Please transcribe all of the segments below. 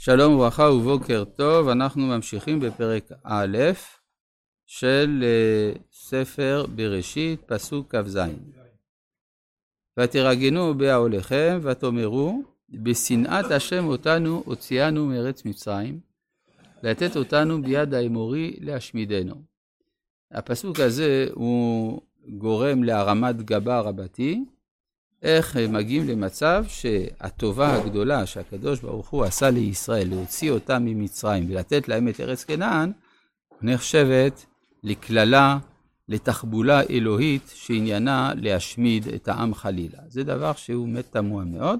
שלום וברכה ובוקר טוב, אנחנו ממשיכים בפרק א' של uh, ספר בראשית, פסוק כ"ז. ותרגנו בהעוליכם ותאמרו, בשנאת השם אותנו הוציאנו מארץ מצרים, לתת אותנו ביד האמורי להשמידנו. הפסוק הזה הוא גורם להרמת גבה רבתי, איך מגיעים למצב שהטובה הגדולה שהקדוש ברוך הוא עשה לישראל, להוציא אותם ממצרים ולתת להם את ארץ כנען, נחשבת לקללה, לתחבולה אלוהית שעניינה להשמיד את העם חלילה. זה דבר שהוא מת תמוה מאוד,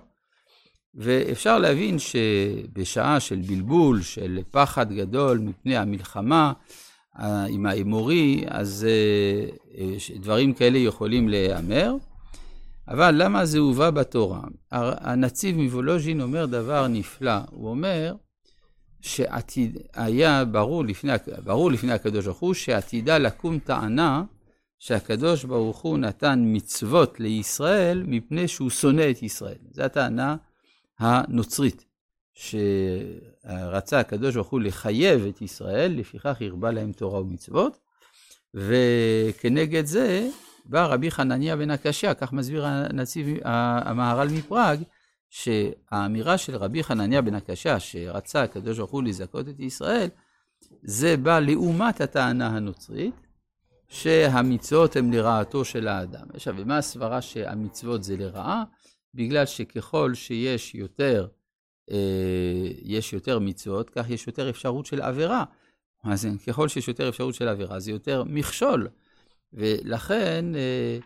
ואפשר להבין שבשעה של בלבול, של פחד גדול מפני המלחמה אה, עם האמורי, אז אה, אה, דברים כאלה יכולים להיאמר. אבל למה זה הובא בתורה? הנציב מוולוז'ין אומר דבר נפלא, הוא אומר שעתיד, היה ברור לפני, ברור לפני הקדוש ברוך הוא שעתידה לקום טענה שהקדוש ברוך הוא נתן מצוות לישראל מפני שהוא שונא את ישראל. זו הטענה הנוצרית, שרצה הקדוש ברוך הוא לחייב את ישראל, לפיכך הרבה להם תורה ומצוות, וכנגד זה בא רבי חנניה בן הקשיא, כך מסביר הנציב, המהר"ל מפראג, שהאמירה של רבי חנניה בן הקשיא, שרצה הקדוש ברוך הוא לזכות את ישראל, זה בא לעומת הטענה הנוצרית, שהמצוות הן לרעתו של האדם. עכשיו, ומה הסברה שהמצוות זה לרעה? בגלל שככל שיש יותר, אה, יש יותר מצוות, כך יש יותר אפשרות של עבירה. אז ככל שיש יותר אפשרות של עבירה, זה יותר מכשול. ולכן אה,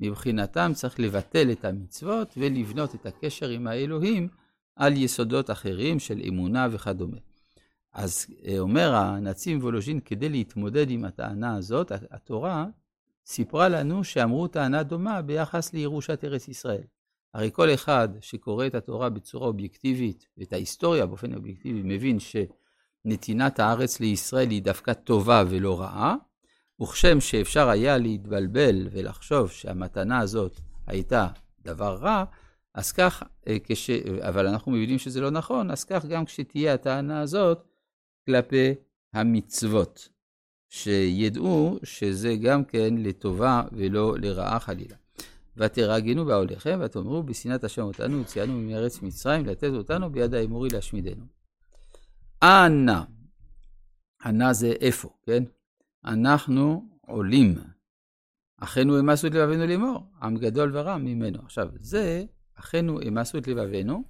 מבחינתם צריך לבטל את המצוות ולבנות את הקשר עם האלוהים על יסודות אחרים של אמונה וכדומה. אז אה, אומר הנציב וולוז'ין, כדי להתמודד עם הטענה הזאת, התורה סיפרה לנו שאמרו טענה דומה ביחס לירושת ארץ ישראל. הרי כל אחד שקורא את התורה בצורה אובייקטיבית, ואת ההיסטוריה באופן אובייקטיבי, מבין שנתינת הארץ לישראל היא דווקא טובה ולא רעה, וכשם שאפשר היה להתבלבל ולחשוב שהמתנה הזאת הייתה דבר רע, אז כך, אה, כש... אבל אנחנו מבינים שזה לא נכון, אז כך גם כשתהיה הטענה הזאת כלפי המצוות, שידעו שזה גם כן לטובה ולא לרעה חלילה. ותרגנו בעוליכם ותאמרו בשנאת השם אותנו הוציאנו מארץ מצרים לתת אותנו ביד האמורי להשמידנו. אנא, אנא זה איפה, כן? אנחנו עולים. אחינו המסו את לבבינו לאמור, עם גדול ורע ממנו. עכשיו, זה, אחינו המסו את לבבינו,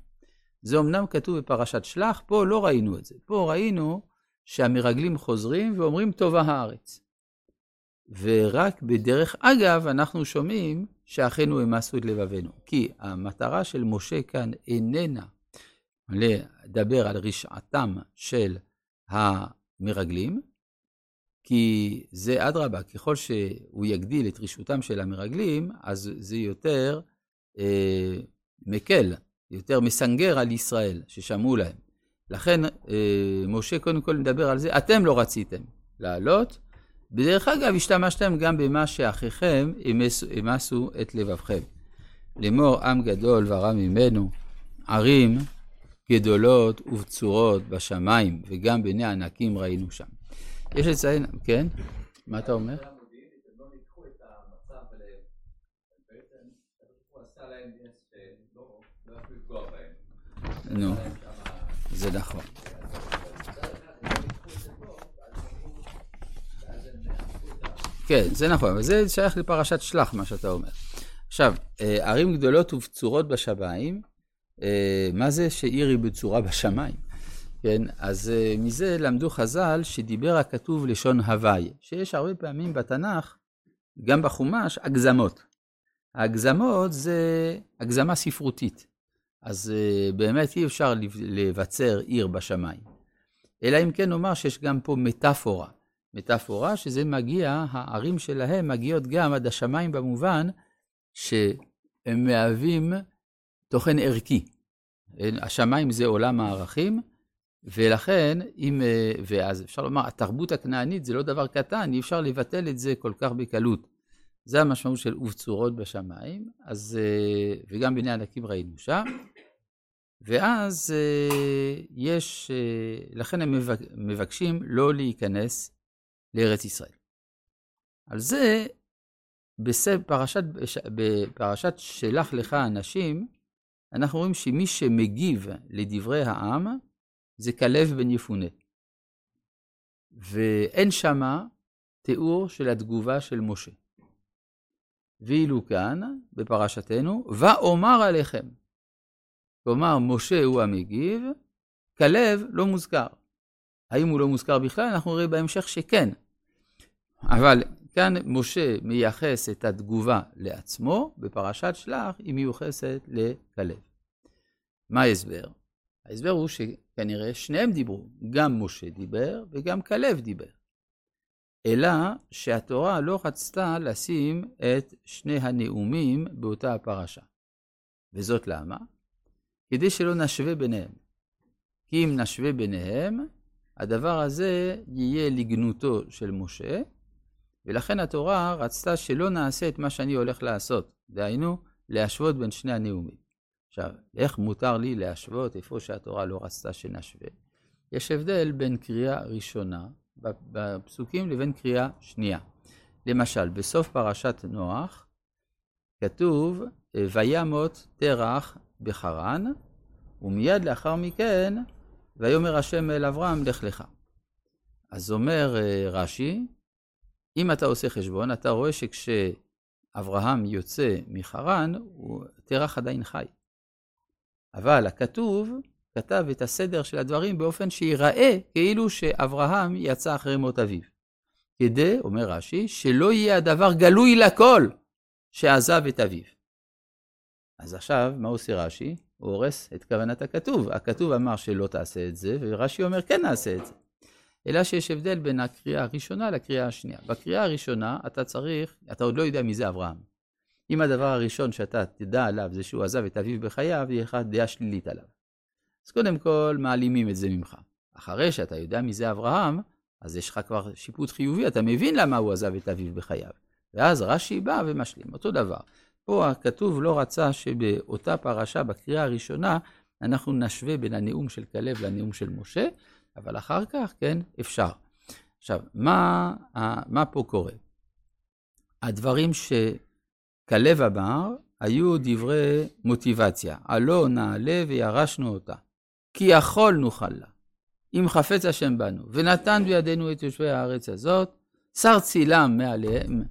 זה אמנם כתוב בפרשת שלח, פה לא ראינו את זה. פה ראינו שהמרגלים חוזרים ואומרים טובה הארץ. ורק בדרך אגב אנחנו שומעים שאחינו המסו את לבבינו. כי המטרה של משה כאן איננה לדבר על רשעתם של המרגלים, כי זה אדרבה, ככל שהוא יגדיל את רשותם של המרגלים, אז זה יותר אה, מקל, יותר מסנגר על ישראל, ששמעו להם. לכן אה, משה קודם כל מדבר על זה, אתם לא רציתם לעלות. בדרך אגב, השתמשתם גם במה שאחיכם אמסו את לבבכם. לאמור עם גדול ורע ממנו, ערים גדולות ובצורות בשמיים, וגם בני ענקים ראינו שם. יש לציין, כן? מה אתה אומר? נו, זה נכון. כן, זה נכון, אבל זה שייך לפרשת שלח, מה שאתה אומר. עכשיו, אה, ערים גדולות ובצורות בשמיים, אה, מה זה שעיר היא בצורה בשמיים? כן, אז uh, מזה למדו חז"ל שדיבר הכתוב לשון הוואי, שיש הרבה פעמים בתנ"ך, גם בחומש, הגזמות. ההגזמות זה הגזמה ספרותית, אז uh, באמת אי אפשר לבצר עיר בשמיים. אלא אם כן נאמר שיש גם פה מטאפורה. מטאפורה שזה מגיע, הערים שלהם מגיעות גם עד השמיים במובן שהם מהווים תוכן ערכי. השמיים זה עולם הערכים, ולכן, אם, אה, ואז אפשר לומר, התרבות הכנענית זה לא דבר קטן, אי אפשר לבטל את זה כל כך בקלות. זה המשמעות של ובצורות בשמיים, אז, אה, וגם בני ענקים ראינו שם. ואז אה, יש, לכן הם מבקשים לא להיכנס לארץ ישראל. על זה, בפרשת, בפרשת שלח לך אנשים, אנחנו רואים שמי שמגיב לדברי העם זה כלב בן יפונה. ואין שמה תיאור של התגובה של משה. ואילו כאן, בפרשתנו, ואומר עליכם. כלומר, משה הוא המגיב, כלב לא מוזכר. האם הוא לא מוזכר בכלל? אנחנו נראה בהמשך שכן. אבל כאן משה מייחס את התגובה לעצמו, בפרשת שלח היא מיוחסת לכלב. מה ההסבר? ההסבר הוא שכנראה שניהם דיברו, גם משה דיבר וגם כלב דיבר. אלא שהתורה לא רצתה לשים את שני הנאומים באותה הפרשה. וזאת למה? כדי שלא נשווה ביניהם. כי אם נשווה ביניהם, הדבר הזה יהיה לגנותו של משה, ולכן התורה רצתה שלא נעשה את מה שאני הולך לעשות, דהיינו, להשוות בין שני הנאומים. עכשיו, איך מותר לי להשוות איפה שהתורה לא רצתה שנשווה? יש הבדל בין קריאה ראשונה בפסוקים לבין קריאה שנייה. למשל, בסוף פרשת נוח כתוב, וימות תרח בחרן, ומיד לאחר מכן, ויאמר השם אל אברהם, לך לך. אז אומר אה, רש"י, אם אתה עושה חשבון, אתה רואה שכשאברהם יוצא מחרן, תרח עדיין חי. אבל הכתוב כתב את הסדר של הדברים באופן שיראה כאילו שאברהם יצא אחרי מות אביו. כדי, אומר רש"י, שלא יהיה הדבר גלוי לכל שעזב את אביו. אז עכשיו, מה עושה רש"י? הוא הורס את כוונת הכתוב. הכתוב אמר שלא תעשה את זה, ורש"י אומר כן נעשה את זה. אלא שיש הבדל בין הקריאה הראשונה לקריאה השנייה. בקריאה הראשונה אתה צריך, אתה עוד לא יודע מי זה אברהם. אם הדבר הראשון שאתה תדע עליו זה שהוא עזב את אביו בחייו, יהיה לך דעה שלילית עליו. אז קודם כל מעלימים את זה ממך. אחרי שאתה יודע מי זה אברהם, אז יש לך כבר שיפוט חיובי, אתה מבין למה הוא עזב את אביו בחייו. ואז רש"י בא ומשלים. אותו דבר. פה הכתוב לא רצה שבאותה פרשה, בקריאה הראשונה, אנחנו נשווה בין הנאום של כלב לנאום של משה, אבל אחר כך, כן, אפשר. עכשיו, מה, מה פה קורה? הדברים שכלב אמר היו דברי מוטיבציה. עלו נעלה וירשנו אותה. כי יכול נוכל לה. אם חפץ השם בנו, ונתן בידינו את יושבי הארץ הזאת, שר צילם מעליהם,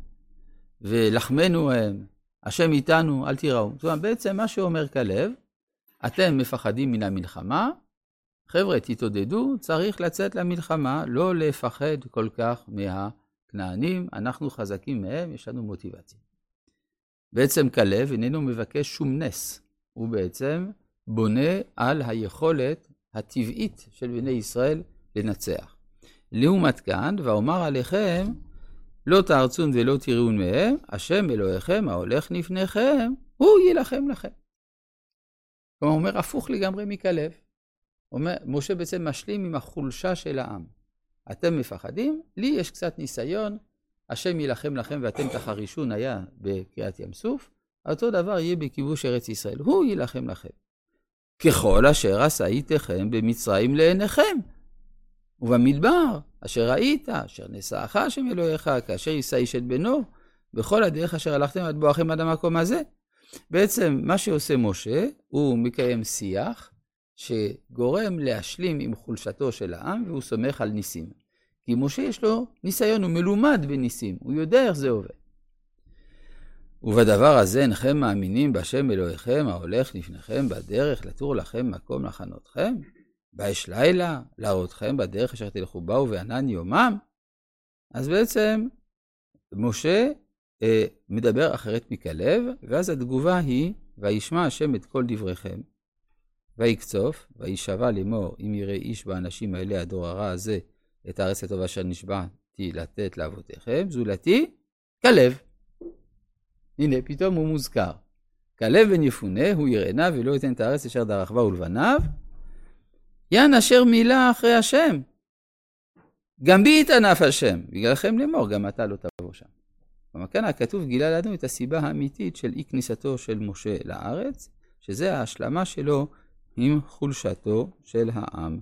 ולחמנו הם, השם איתנו, אל תיראו. זאת אומרת, בעצם מה שאומר כלב, אתם מפחדים מן המלחמה, חבר'ה, תתעודדו, צריך לצאת למלחמה, לא לפחד כל כך מהכנענים, אנחנו חזקים מהם, יש לנו מוטיבציה. בעצם כלב איננו מבקש שום נס, הוא בעצם בונה על היכולת הטבעית של בני ישראל לנצח. לעומת כאן, ואומר עליכם, לא תארצון ולא תראון מהם, השם אלוהיכם ההולך לפניכם, הוא יילחם לכם. כלומר, אומר הפוך לגמרי מכלב. אומר, משה בעצם משלים עם החולשה של העם. אתם מפחדים? לי יש קצת ניסיון, השם יילחם לכם ואתם תחרישון היה בקריאת ים סוף, אותו דבר יהיה בכיבוש ארץ ישראל, הוא יילחם לכם. ככל אשר עשה איתכם במצרים לעיניכם. ובמדבר, אשר ראית, אשר נשאך השם אלוהיך, כאשר יישא איש את בנו, בכל הדרך אשר הלכתם עד בואכם עד המקום הזה. בעצם, מה שעושה משה, הוא מקיים שיח שגורם להשלים עם חולשתו של העם, והוא סומך על ניסים. כי משה יש לו ניסיון, הוא מלומד בניסים, הוא יודע איך זה עובד. ובדבר הזה אינכם מאמינים בהשם אלוהיכם ההולך לפניכם בדרך לתור לכם מקום לחנותכם? באש לילה, להראותכם בדרך אשר תלכו בה ובענן יומם? אז בעצם משה אה, מדבר אחרת מכלב, ואז התגובה היא, וישמע השם את כל דבריכם, ויקצוף, וישבע לאמור, אם יראה איש באנשים האלה, הדור הרע הזה, את הארץ הטובה אשר נשבעתי לתת לאבותיכם, זולתי, כלב. הנה, פתאום הוא מוזכר. כלב בן יפונה, הוא יראנה ולא ייתן את הארץ אשר דרך בה ולבניו. יען אשר מילה אחרי השם. גם בי יתענף השם, בגללכם לאמור, גם אתה לא תבוא שם. כלומר, כאן הכתוב גילה לנו את הסיבה האמיתית של אי כניסתו של משה לארץ, שזה ההשלמה שלו עם חולשתו של העם.